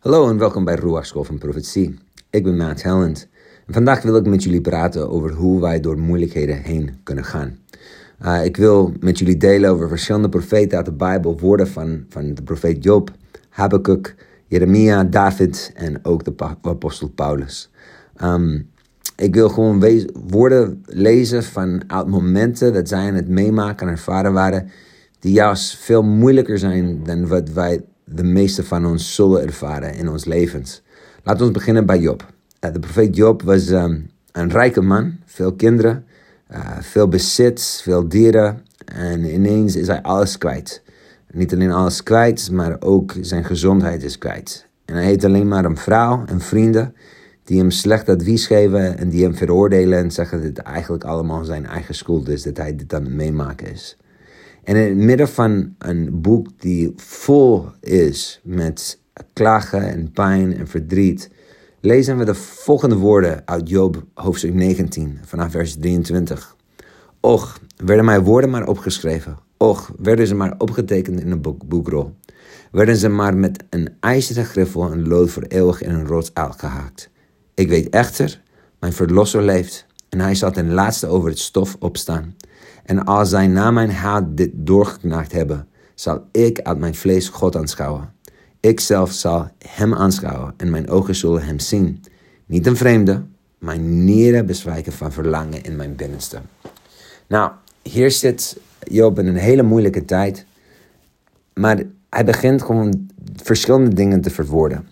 Hallo en welkom bij Ruach School van Profetie. Ik ben Matt Helland en vandaag wil ik met jullie praten over hoe wij door moeilijkheden heen kunnen gaan. Uh, ik wil met jullie delen over verschillende profeten uit de Bijbel, woorden van, van de profeet Job, Habakkuk, Jeremia, David en ook de apostel Paulus. Um, ik wil gewoon woorden lezen van uit momenten dat zij aan het meemaken en ervaren waren, die juist veel moeilijker zijn dan wat wij de meeste van ons zullen ervaren in ons levens. Laten we beginnen bij Job. Uh, de profeet Job was um, een rijke man, veel kinderen, uh, veel bezit, veel dieren en ineens is hij alles kwijt. Niet alleen alles kwijt, maar ook zijn gezondheid is kwijt. En hij heeft alleen maar een vrouw en vrienden die hem slecht advies geven en die hem veroordelen en zeggen dat het eigenlijk allemaal zijn eigen schuld is, dat hij dit aan het meemaken is. En in het midden van een boek die vol is met klagen en pijn en verdriet, lezen we de volgende woorden uit Job hoofdstuk 19 vanaf vers 23. Och, werden mijn woorden maar opgeschreven. Och, werden ze maar opgetekend in een boek, boekrol. Werden ze maar met een ijzeren griffel en lood voor eeuwig in een rots uitgehaakt. Ik weet echter, mijn verlosser leeft en hij zal ten laatste over het stof opstaan. En als zij na mijn haat dit doorgeknaakt hebben, zal ik uit mijn vlees God aanschouwen. Ik zelf zal hem aanschouwen en mijn ogen zullen hem zien. Niet een vreemde, mijn nieren bezwijken van verlangen in mijn binnenste. Nou, hier zit Job in een hele moeilijke tijd. Maar hij begint gewoon verschillende dingen te verwoorden.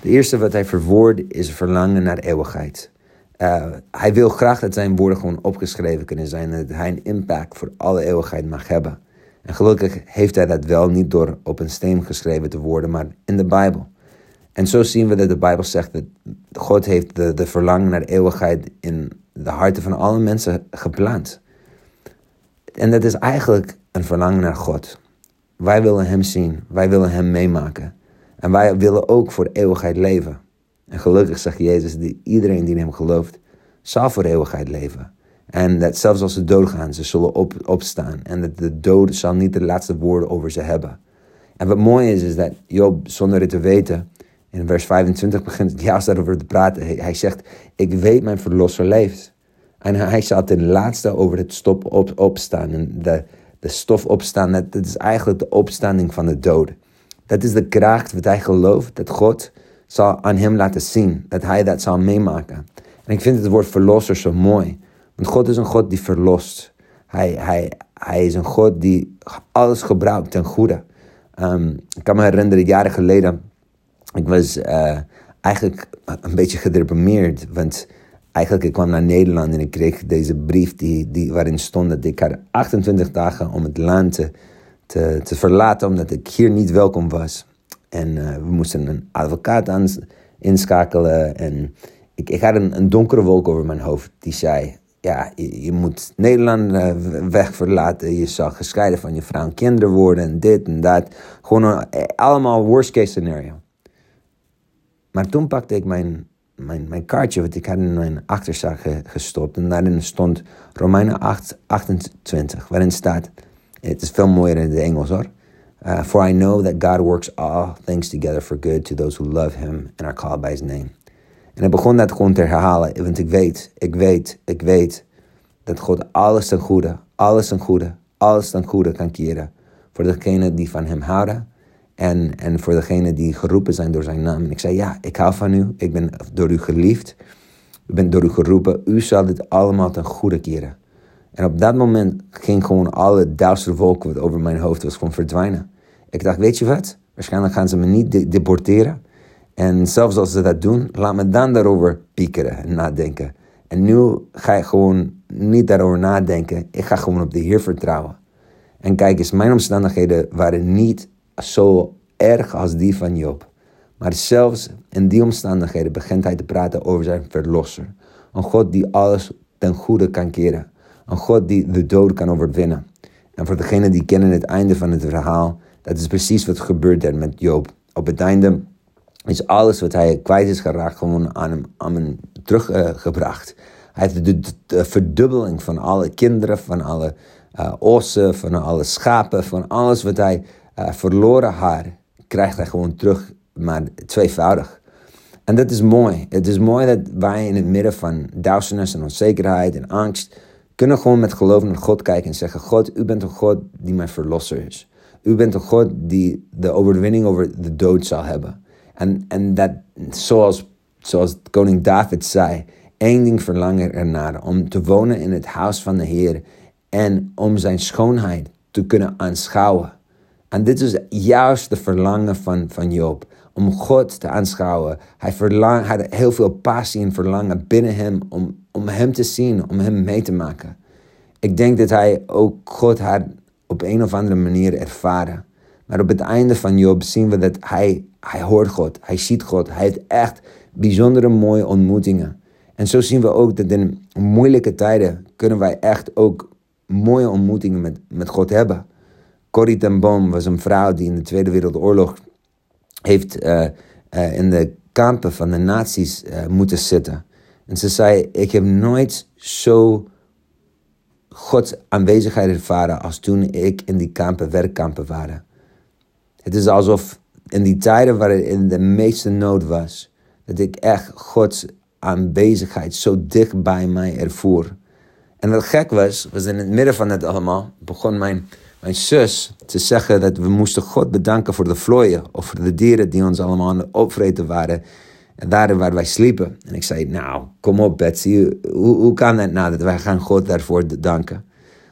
De eerste wat hij verwoordt is verlangen naar eeuwigheid. Uh, hij wil graag dat zijn woorden gewoon opgeschreven kunnen zijn dat hij een impact voor alle eeuwigheid mag hebben. En gelukkig heeft hij dat wel niet door op een steen geschreven te worden, maar in de Bijbel. En zo zien we dat de Bijbel zegt dat God heeft de, de verlangen naar eeuwigheid in de harten van alle mensen gepland. En dat is eigenlijk een verlangen naar God. Wij willen Hem zien, wij willen Hem meemaken. En wij willen ook voor eeuwigheid leven. En gelukkig zegt Jezus, dat iedereen die in hem gelooft, zal voor eeuwigheid leven. En dat zelfs als ze doodgaan, ze zullen op, opstaan. En dat de dood zal niet de laatste woorden over ze hebben. En wat mooi is, is dat Job, zonder het te weten, in vers 25 begint juist daarover te praten. Hij, zegt, ik weet mijn verlosser leeft. En hij zal ten laatste over het stop op, opstaan. En de, de stof opstaan, dat, dat is eigenlijk de opstanding van de dood. Dat is de kracht wat hij gelooft, dat God zal aan hem laten zien. Dat hij dat zal meemaken. En ik vind het woord verlosser zo mooi. Want God is een God die verlost. Hij, hij, hij is een God die alles gebruikt ten goede. Um, ik kan me herinneren, jaren geleden, ik was uh, eigenlijk een beetje gedeprimeerd. Want eigenlijk ik kwam naar Nederland en ik kreeg deze brief die, die, waarin stond dat ik had 28 dagen om het land te, te, te verlaten, omdat ik hier niet welkom was. En uh, we moesten een advocaat inschakelen. En ik, ik had een, een, donkere wolk over mijn hoofd die zei: Ja, je, moet Nederland uh, weg verlaten. Je zal gescheiden van je vrouw en kinderen worden. En dit en dat. Gewoon eh, allemaal worst case scenario. Maar toen pakte ik mijn, mijn, mijn kaartje, wat ik had in mijn achterzak gestopt. En daarin stond Romeinen 8, 28, waarin staat. Het is veel mooier in het Engels hoor. Uh, for I know that God works all things together for good to those who love him and are called by his name. En ik begon dat gewoon te herhalen, want ik weet, ik weet, ik weet dat God alles ten goede, alles ten goede, alles ten goede kan keren. Voor degenen die van hem houden en, en voor degenen die geroepen zijn door zijn naam. En ik zei, ja, ik hou van u, ik ben door u geliefd, ik ben door u geroepen, u zal dit allemaal ten goede keren. En op dat moment ging gewoon alle duistere wolken wat over mijn hoofd was gewoon verdwijnen. Ik dacht, weet je wat? Waarschijnlijk gaan ze me niet deporteren. En zelfs als ze dat doen, laat me dan daarover piekeren en nadenken. En nu ga ik gewoon niet daarover nadenken. Ik ga gewoon op de Heer vertrouwen. En kijk eens, mijn omstandigheden waren niet zo erg als die van Job. Maar zelfs in die omstandigheden begint hij te praten over zijn verlosser. Een God die alles ten goede kan keren. Een God die de dood kan overwinnen. En voor degenen die kennen het einde van het verhaal, dat is precies wat gebeurt er met Job. Op het einde is alles wat hij kwijt is geraakt gewoon aan hem, aan hem teruggebracht. hij heeft de, verdubbeling van alle kinderen, van alle uh, ossen, van alle schapen, van alles wat hij uh, verloren had, krijgt hij gewoon terug maar tweevoudig. En dat is mooi. Het is mooi dat wij in het midden van duisternis en onzekerheid en angst kunnen gewoon met geloof naar God kijken en zeggen: God, u bent een God die mijn verlosser is. U bent een God die de overwinning over de dood zal hebben. En, en dat, zoals, zoals koning David zei, één ding verlangen ernaar: om te wonen in het huis van de Heer en om zijn schoonheid te kunnen aanschouwen. En dit is juist de verlangen van, van Job. Om God te aanschouwen. Hij, verlang, hij had heel veel passie en verlangen binnen hem om, om hem te zien, om hem mee te maken. Ik denk dat hij ook God had op een of andere manier ervaren. Maar op het einde van Job zien we dat hij, hij hoort God, hij ziet God, hij heeft echt bijzondere mooie ontmoetingen. En zo zien we ook dat in moeilijke tijden kunnen wij echt ook mooie ontmoetingen met, met God hebben. Corrie ten Boom was een vrouw die in de Tweede Wereldoorlog heeft uh, uh, in de kampen van de nazi's uh, moeten zitten. En ze zei, ik heb nooit zo Gods aanwezigheid ervaren als toen ik in die kampen, werkkampen waren. Het is alsof in die tijden waar het in de meeste nood was, dat ik echt Gods aanwezigheid zo dicht bij mij ervoer. En wat gek was, was in het midden van het allemaal, begon mijn, mijn zus te zeggen dat we moesten God bedanken voor de vlooien of voor de dieren die ons allemaal aan opvreten waren. En daar waar wij sliepen. En ik zei, nou, kom op Betsy, hoe, hoe kan dat nou dat wij gaan God daarvoor danken?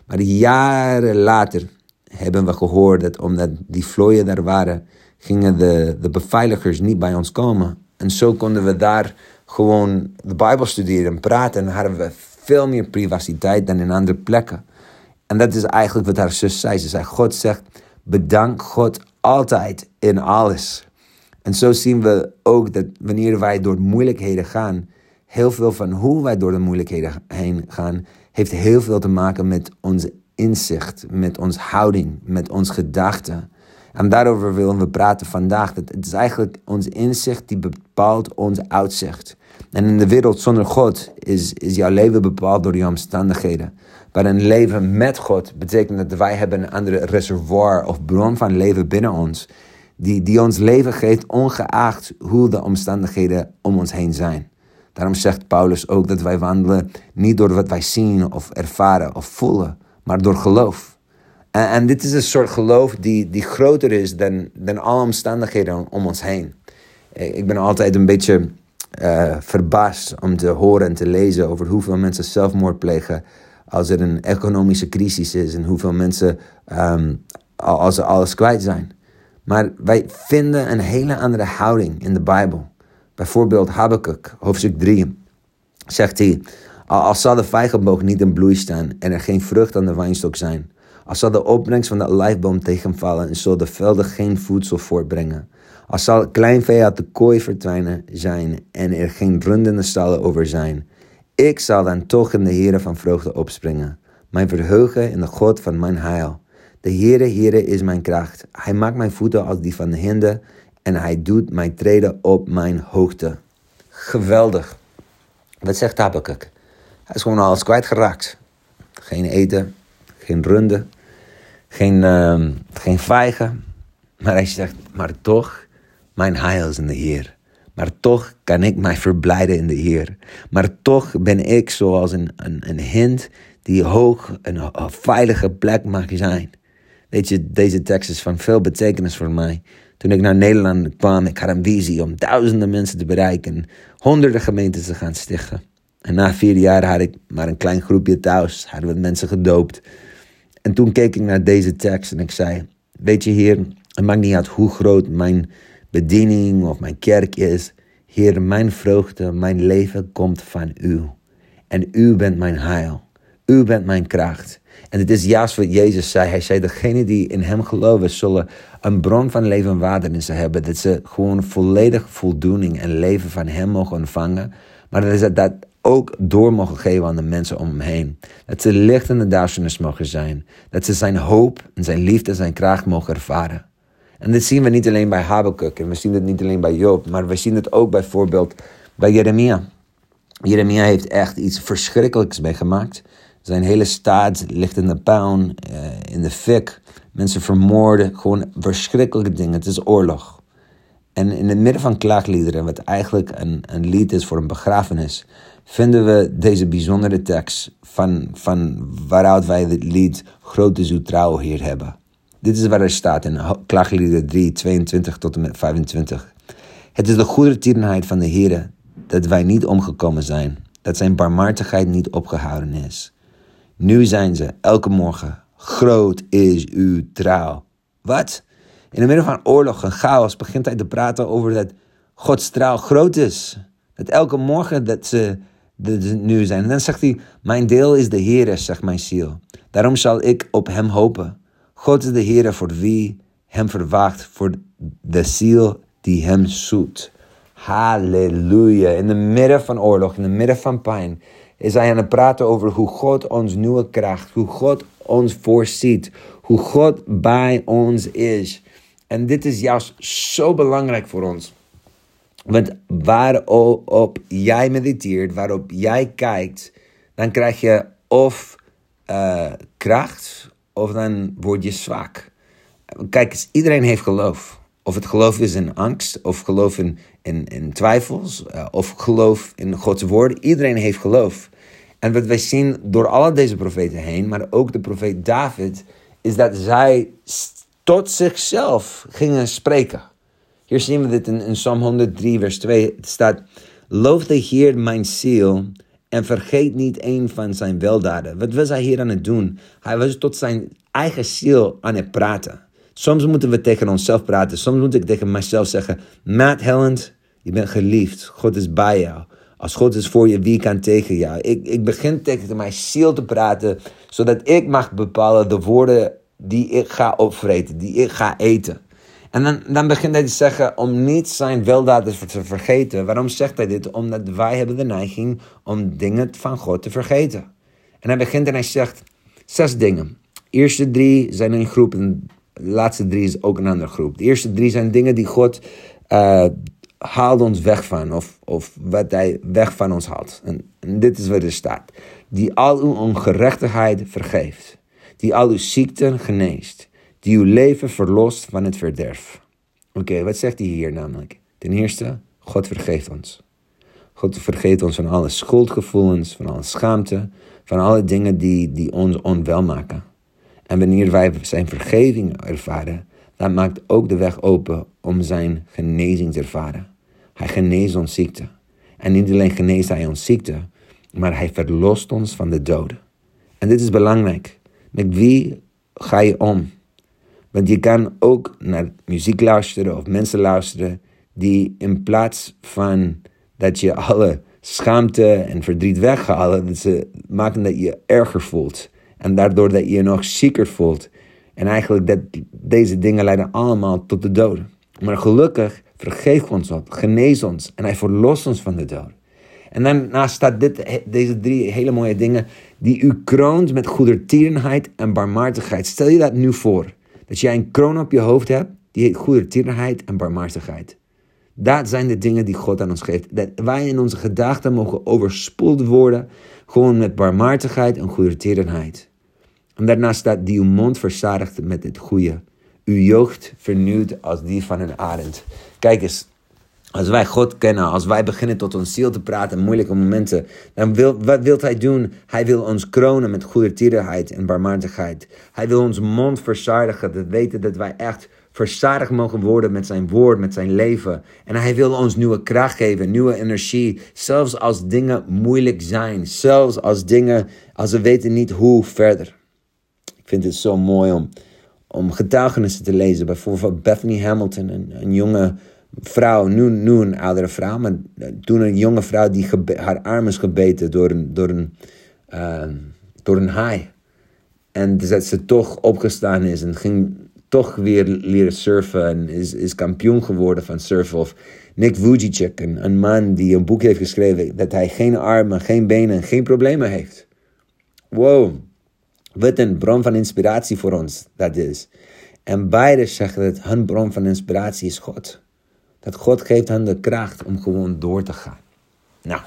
Maar jaren later hebben we gehoord dat omdat die vlooien daar waren, gingen de, de beveiligers niet bij ons komen. En zo konden we daar gewoon de Bijbel studeren en praten. En hadden we veel meer privaciteit dan in andere plekken. En dat is eigenlijk wat haar zus zei. Ze zei, God zegt, bedank God altijd in alles. En zo zien we ook dat wanneer wij door moeilijkheden gaan, heel veel van hoe wij door de moeilijkheden heen gaan, heeft heel veel te maken met onze inzicht, met onze houding, met onze gedachten. En daarover willen we praten vandaag. Dat het is eigenlijk ons inzicht die bepaalt ons uitzicht. En in de wereld zonder God is, is jouw leven bepaald door je omstandigheden. Maar een leven met God betekent dat wij hebben een andere reservoir of bron van leven binnen ons. Die, die ons leven geeft ongeacht hoe de omstandigheden om ons heen zijn. Daarom zegt Paulus ook dat wij wandelen niet door wat wij zien of ervaren of voelen, maar door geloof. En, en dit is een soort geloof die, die groter is dan, dan alle omstandigheden om ons heen. Ik ben altijd een beetje uh, verbaasd om te horen en te lezen over hoeveel mensen zelfmoord plegen als er een economische crisis is en hoeveel mensen um, als ze alles kwijt zijn. Maar wij vinden een hele andere houding in de Bijbel. Bijvoorbeeld Habakkuk, hoofdstuk 3, zegt hij, als zal de vijgenboog niet in bloei staan en er geen vrucht aan de wijnstok zijn, als zal de opbrengst van de olijfboom tegenvallen en zal de velden geen voedsel voortbrengen, als zal klein vee uit de kooi verdwijnen zijn en er geen rundende stallen over zijn, ik zal dan toch in de Heere van vreugde opspringen, mijn verheugen in de God van mijn heil. De Heere, Heere is mijn kracht. Hij maakt mijn voeten als die van de hinde en hij doet mij treden op mijn hoogte. Geweldig. Wat zegt Habakkuk? Hij is gewoon alles kwijtgeraakt. Geen eten, geen runde, geen, uh, geen vijgen. Maar hij zegt, maar toch, mijn heil is in de Heer. Maar toch kan ik mij verblijden in de Heer. Maar toch ben ik zoals een, een, een hint die hoog een veilige plek mag zijn. Weet je, deze tekst is van veel betekenis voor mij. Toen ik naar Nederland kwam, ik had een visie om duizenden mensen te bereiken, honderden gemeenten te gaan stichten. En na vier jaar had ik maar een klein groepje thuis, hadden we mensen gedoopt. En toen keek ik naar deze tekst en ik zei, weet je heer, het maakt niet uit hoe groot mijn bediening of mijn kerk is. Heer, mijn vreugde, mijn leven komt van u. En u bent mijn heil. U bent mijn kracht. En het is juist wat Jezus zei. Hij zei, degene die in hem geloven zullen een bron van leven en water in ze hebben. Dat ze gewoon volledig voldoening en leven van hem mogen ontvangen. Maar dat ze dat ook door mogen geven aan de mensen om hem heen. Dat ze licht in de duisternis mogen zijn. Dat ze zijn hoop en zijn liefde en zijn kracht mogen ervaren. En dit zien we niet alleen bij Habakkuk en we zien het niet alleen bij Job, maar we zien het ook bijvoorbeeld bij Jeremia. Jeremia heeft echt iets verschrikkelijks meegemaakt. Zijn hele staat ligt in de puin, uh, in de fik. Mensen vermoorden, gewoon verschrikkelijke dingen. Het is oorlog. En in het midden van klaagliederen, wat eigenlijk een, een lied is voor een begrafenis, vinden we deze bijzondere tekst van, van waaruit wij het lied Grote is Heer hebben. Dit is waar er staat in Klaagliederen 3, 22 tot en met 25. Het is de goedertierenheid van de Heer dat wij niet omgekomen zijn, dat zijn barmhartigheid niet opgehouden is. Nu zijn ze elke morgen, groot is uw trouw. Wat? In het midden van oorlog en chaos begint hij te praten over dat Gods trouw groot is. Dat elke morgen dat ze, nu zijn. En dan zegt hij, mijn deel is de Heer, zegt mijn ziel. Daarom zal ik op hem hopen. God is de Heer voor wie hem verwacht, voor de ziel die hem zoekt. Halleluja. In de midden van oorlog, in de midden van pijn, is hij aan het praten over hoe God ons nieuwe kracht, hoe God ons voorziet, hoe God bij ons is. En dit is juist zo belangrijk voor ons. Want waarop jij mediteert, waarop jij kijkt, dan krijg je of uh, kracht of dan word je zwak. Kijk, iedereen heeft geloof. Of het geloof is in angst, of geloof in, in, twijfels, uh, of geloof in Gods woord. Iedereen heeft geloof. En wat wij zien door alle deze profeten heen, maar ook de profeet David, is dat zij tot zichzelf gingen spreken. Hier zien we dit in, Psalm 103, vers 2. Het staat: Loof de Heer mijn ziel en vergeet niet een van zijn weldaden. Wat was hij hier aan het doen? Hij was tot zijn eigen ziel aan het praten. Soms moeten we tegen onszelf praten. Soms moet ik tegen mezelf zeggen: Matt Helland, je bent geliefd. God is bij jou. Als God is voor je, wie kan tegen jou? Ik, ik begin tegen mijn ziel te praten, zodat ik mag bepalen de woorden die ik ga opvreten, die ik ga eten. En dan, dan begint hij te zeggen om niet zijn weldaden te vergeten. Waarom zegt hij dit? Omdat wij hebben de neiging om dingen van God te vergeten. En hij begint en hij zegt zes dingen. De eerste drie zijn een groep en de laatste drie is ook een andere groep. De eerste drie zijn dingen die God uh, haalt ons weg van. Of, of wat hij weg van ons haalt. En, dit is wat er staat. Die al uw ongerechtigheid vergeeft die al uw ziekten geneest, die uw leven verlost van het verderf. Oké, wat zegt hij hier namelijk? Ten eerste, God vergeeft ons. God vergeeft ons van alle schuldgevoelens, van alle schaamte, van alle dingen die, die ons onwel maken. En wanneer wij zijn vergeving ervaren, dan maakt ook de weg open om zijn genezing te ervaren. Hij geneest ons ziekte. En niet alleen geneest hij ons ziekte, maar hij verlost ons van de doden. En dit is belangrijk. Met wie ga je om? Want je kan ook naar muziek luisteren of mensen luisteren die in plaats van dat je alle schaamte en verdriet weghalen, dat ze maken dat je erger voelt. En daardoor dat je je nog zieker voelt. En eigenlijk dat deze dingen leiden allemaal tot de dood. Maar gelukkig vergeef ons dat, genees ons en hij verlost ons van de dood. En daarnaast staat deze drie hele mooie dingen die u kroont met goedertierenheid en barmhartigheid. Stel je dat nu voor, dat jij een kroon op je hoofd hebt, die heet goedertierenheid en barmhartigheid. Dat zijn de dingen die God aan ons geeft. Dat wij in onze gedachten mogen overspoeld worden, gewoon met barmhartigheid en goedertierenheid. En daarnaast staat die uw mond verzadigt met het goede. Uw jeugd vernieuwd als die van een arend. Kijk eens, als wij God kennen, als wij beginnen tot ons ziel te praten in moeilijke momenten, dan wil, wat wil Hij doen? Hij wil ons kronen met goedertierenheid en barmhartigheid. Hij wil ons mond verzadigen, dat weten dat wij echt verzadigd mogen worden met zijn woord, met zijn leven. En hij wil ons nieuwe kracht geven, nieuwe energie, zelfs als dingen moeilijk zijn, zelfs als dingen, als we weten niet hoe verder. Ik vind het zo mooi om, om getuigenissen te lezen, bijvoorbeeld Bethany Hamilton, een, een jonge vrouw, nu, nu een oudere vrouw, maar toen een jonge vrouw die haar arm is gebeten door een, door een, uh, door een haai. En dat ze toch opgestaan is en ging toch weer leren surfen en is, is kampioen geworden van surfen. Of Nick Vujicic, een, een man die een boek heeft geschreven dat hij geen armen, geen benen, geen problemen heeft. Wow, wat een bron van inspiratie voor ons dat is. En beide zeggen dat hun bron van inspiratie is God. Dat God geeft hen de kracht om gewoon door te gaan. Nou,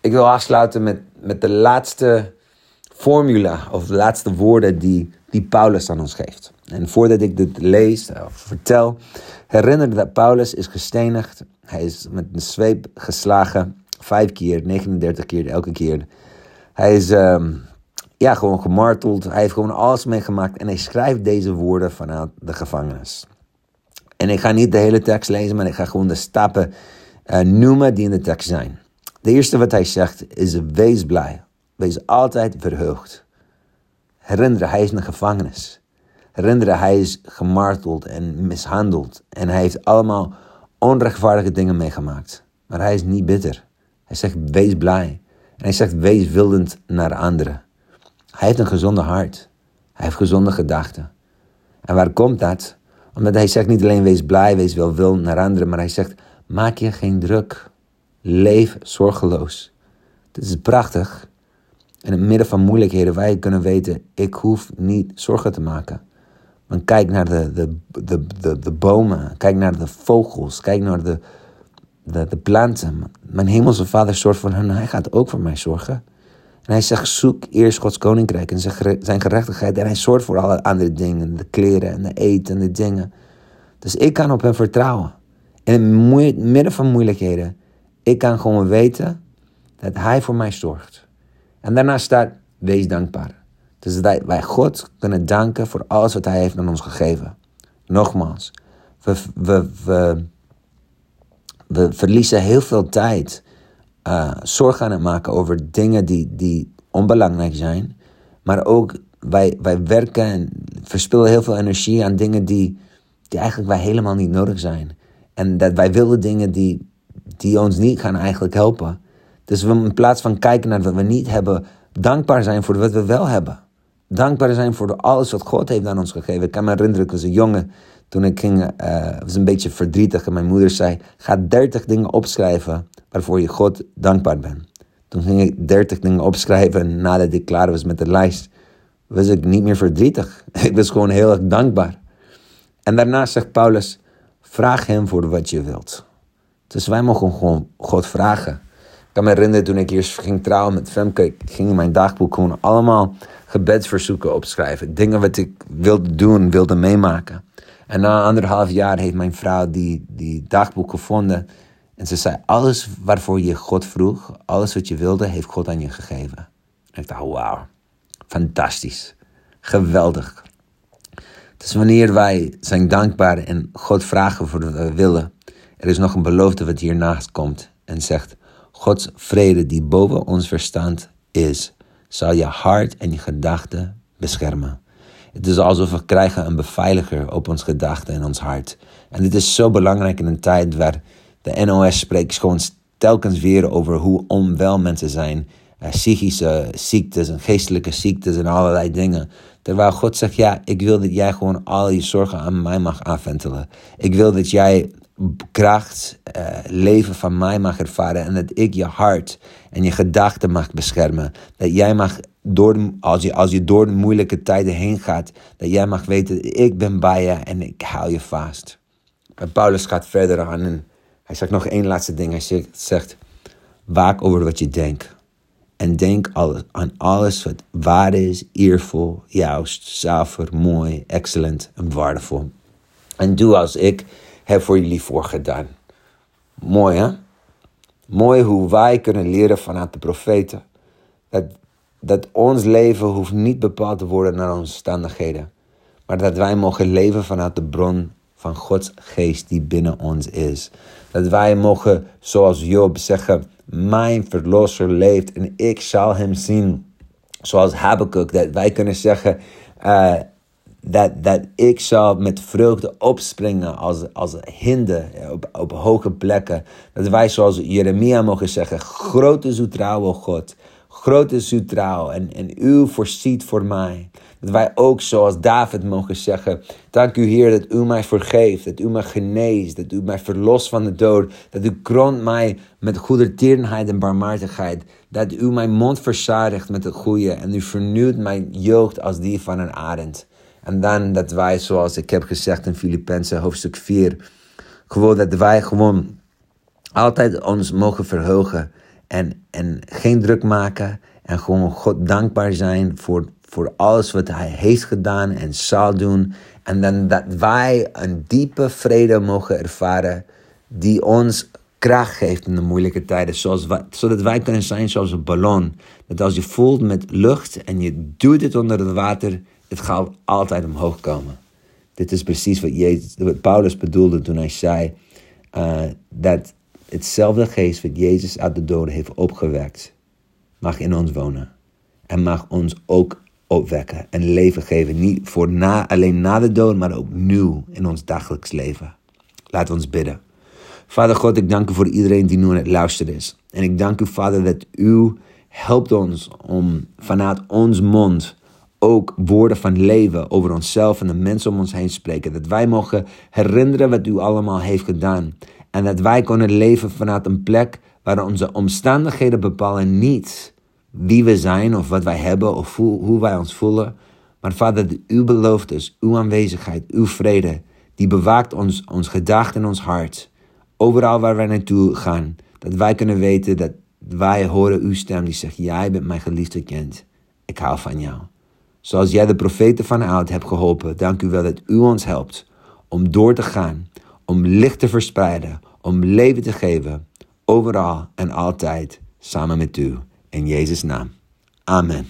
ik wil afsluiten met, met de laatste formula of de laatste woorden die, die Paulus aan ons geeft. En voordat ik dit lees of vertel, herinner dat Paulus is gestenigd. Hij is met een zweep geslagen, vijf keer, 39 keer, elke keer. Hij is ehm, ja, gewoon gemarteld. Hij heeft gewoon alles meegemaakt en hij schrijft deze woorden vanuit de gevangenis. En ik ga niet de hele tekst lezen, maar ik ga gewoon de stappen uh, noemen die in de tekst zijn. De eerste wat hij zegt is: wees blij. Wees altijd verheugd. Herinner, hij is in de gevangenis. Herinner, hij is gemarteld en mishandeld. En hij heeft allemaal onrechtvaardige dingen meegemaakt. Maar hij is niet bitter. Hij zegt: wees blij. En hij zegt: wees wildend naar anderen. Hij heeft een gezonde hart. Hij heeft gezonde gedachten. En waar komt dat? Omdat hij zegt niet alleen wees blij, wees wel wil naar anderen, maar hij zegt maak je geen druk. Leef zorgeloos. Dit is prachtig. In het midden van moeilijkheden wij kunnen weten, ik hoef niet zorgen te maken. Maar kijk naar de, de, de, de, de bomen, kijk naar de vogels, kijk naar de, de, de planten. Mijn hemelse vader zorgt voor hen, hij gaat ook voor mij zorgen. En hij zegt, zoek eerst Gods koninkrijk en zijn gerechtigheid. En hij zorgt voor alle andere dingen, de kleren en de eten en de dingen. Dus ik kan op hem vertrouwen. In het midden van moeilijkheden, ik kan gewoon weten dat hij voor mij zorgt. En daarna staat, wees dankbaar. Dus dat wij God kunnen danken voor alles wat hij heeft aan ons gegeven. Nogmaals, we, we, we, we verliezen heel veel tijd uh, zorg aan het maken over dingen die, die onbelangrijk zijn. Maar ook wij, wij werken en verspillen heel veel energie aan dingen die, die eigenlijk wij helemaal niet nodig zijn. En dat wij willen dingen die, die ons niet gaan eigenlijk helpen. Dus we in plaats van kijken naar wat we niet hebben, dankbaar zijn voor wat we wel hebben. Dankbaar zijn voor alles wat God heeft aan ons gegeven. Ik kan me herinneren, was een jongen toen ik ging, uh, was een beetje verdrietig en mijn moeder zei: Ga 30 dingen opschrijven waarvoor je God dankbaar bent. Toen ging ik 30 dingen opschrijven en nadat ik klaar was met de lijst, was ik niet meer verdrietig. Ik was gewoon heel erg dankbaar. En daarna zegt Paulus: Vraag hem voor wat je wilt. Dus wij mogen gewoon God vragen. Ik kan me herinneren toen ik eerst ging trouwen met Femke, ik ging in mijn dagboek gewoon allemaal gebedsverzoeken opschrijven. Dingen wat ik wilde doen, wilde meemaken. En na anderhalf jaar heeft mijn vrouw die, die dagboek gevonden. En ze zei, alles waarvoor je God vroeg, alles wat je wilde, heeft God aan je gegeven. En ik dacht, wauw, fantastisch, geweldig. Dus wanneer wij zijn dankbaar en God vragen voor wat we willen, er is nog een belofte wat hiernaast komt en zegt, Gods vrede die boven ons verstand is, zal je hart en je gedachten beschermen. Het is alsof we krijgen een beveiliger op ons gedachten en ons hart. En dit is zo belangrijk in een tijd waar de NOS spreekt gewoon telkens weer over hoe onwel mensen zijn. Uh, psychische ziektes en geestelijke ziektes en allerlei dingen. Terwijl God zegt, ja, ik wil dat jij gewoon al je zorgen aan mij mag aanventelen. Ik wil dat jij kracht, uh, leven van mij mag ervaren. En dat ik je hart en je gedachten mag beschermen. Dat jij mag, door als, je, als je door de moeilijke tijden heen gaat, dat jij mag weten, ik ben bij je en ik hou je vast. En Paulus gaat verder aan en hij zegt nog één laatste ding. Hij zegt, waak over wat je denkt. En denk aan alles wat waar is, eervol, juist, zuiver, mooi, excellent en waardevol. En doe als ik heb voor jullie voorgedaan. Mooi hè? Mooi hoe wij kunnen leren vanuit de profeten. Dat, dat ons leven hoeft niet bepaald te worden naar onze omstandigheden. Maar dat wij mogen leven vanuit de bron van Gods geest die binnen ons is. Dat wij mogen, zoals Job, zeggen: Mijn verlosser leeft en ik zal hem zien. Zoals Habakkuk, dat wij kunnen zeggen: uh, dat, dat ik zal met vreugde opspringen als, als hinde op, op hoge plekken. Dat wij zoals Jeremia mogen zeggen, grote is God. Groot is uw trouw en, en u voorziet voor mij. Dat wij ook zoals David mogen zeggen, dank u Heer dat u mij vergeeft, dat u mij geneest, dat u mij verlost van de dood, dat u kroont mij met goedertierenheid en barmhartigheid, dat u mijn mond verzadigt met het goede en u vernieuwt mijn jeugd als die van een arend. En dan dat wij, zoals ik heb gezegd in Filippenzen hoofdstuk 4, gewoon dat wij gewoon altijd ons mogen verheugen en, en geen druk maken En gewoon God dankbaar zijn voor, voor alles wat Hij heeft gedaan en zal doen. En dan dat wij een diepe vrede mogen ervaren die ons kracht geeft in de moeilijke tijden. Zoals zodat wij kunnen zijn zoals een ballon. Dat als je voelt met lucht en je doet het onder het water, het gaat altijd omhoog komen. Dit is precies wat, Paulus bedoelde toen hij zei uh, dat hetzelfde geest wat Jezus uit de doden heeft opgewekt, mag in ons wonen. En mag ons ook opwekken en leven geven. Niet voor na, alleen na de dood, maar ook nu in ons dagelijks leven. We ons bidden. Vader God, ik dank u voor iedereen die nu aan het luisteren is. En ik dank u, Vader, dat u helpt ons om vanuit ons mond ook woorden van leven over onszelf en de mensen om ons heen spreken. Dat wij mogen herinneren wat u allemaal heeft gedaan. En dat wij kunnen leven vanuit een plek waar onze omstandigheden bepalen niet wie we zijn of wat wij hebben of hoe, hoe wij ons voelen. Maar Vader, uw beloftes, uw aanwezigheid, uw vrede, die bewaakt ons, ons gedachten en ons hart. Overal waar wij naartoe gaan. Dat wij kunnen weten dat wij horen uw stem die zegt, jij bent mijn geliefde kind. Ik hou van jou. Zoals jij de profeten van oud hebt geholpen, dank u wel dat u ons helpt om door te gaan, om licht te verspreiden, om leven te geven, overal en altijd samen met u. In Jezus' naam. Amen.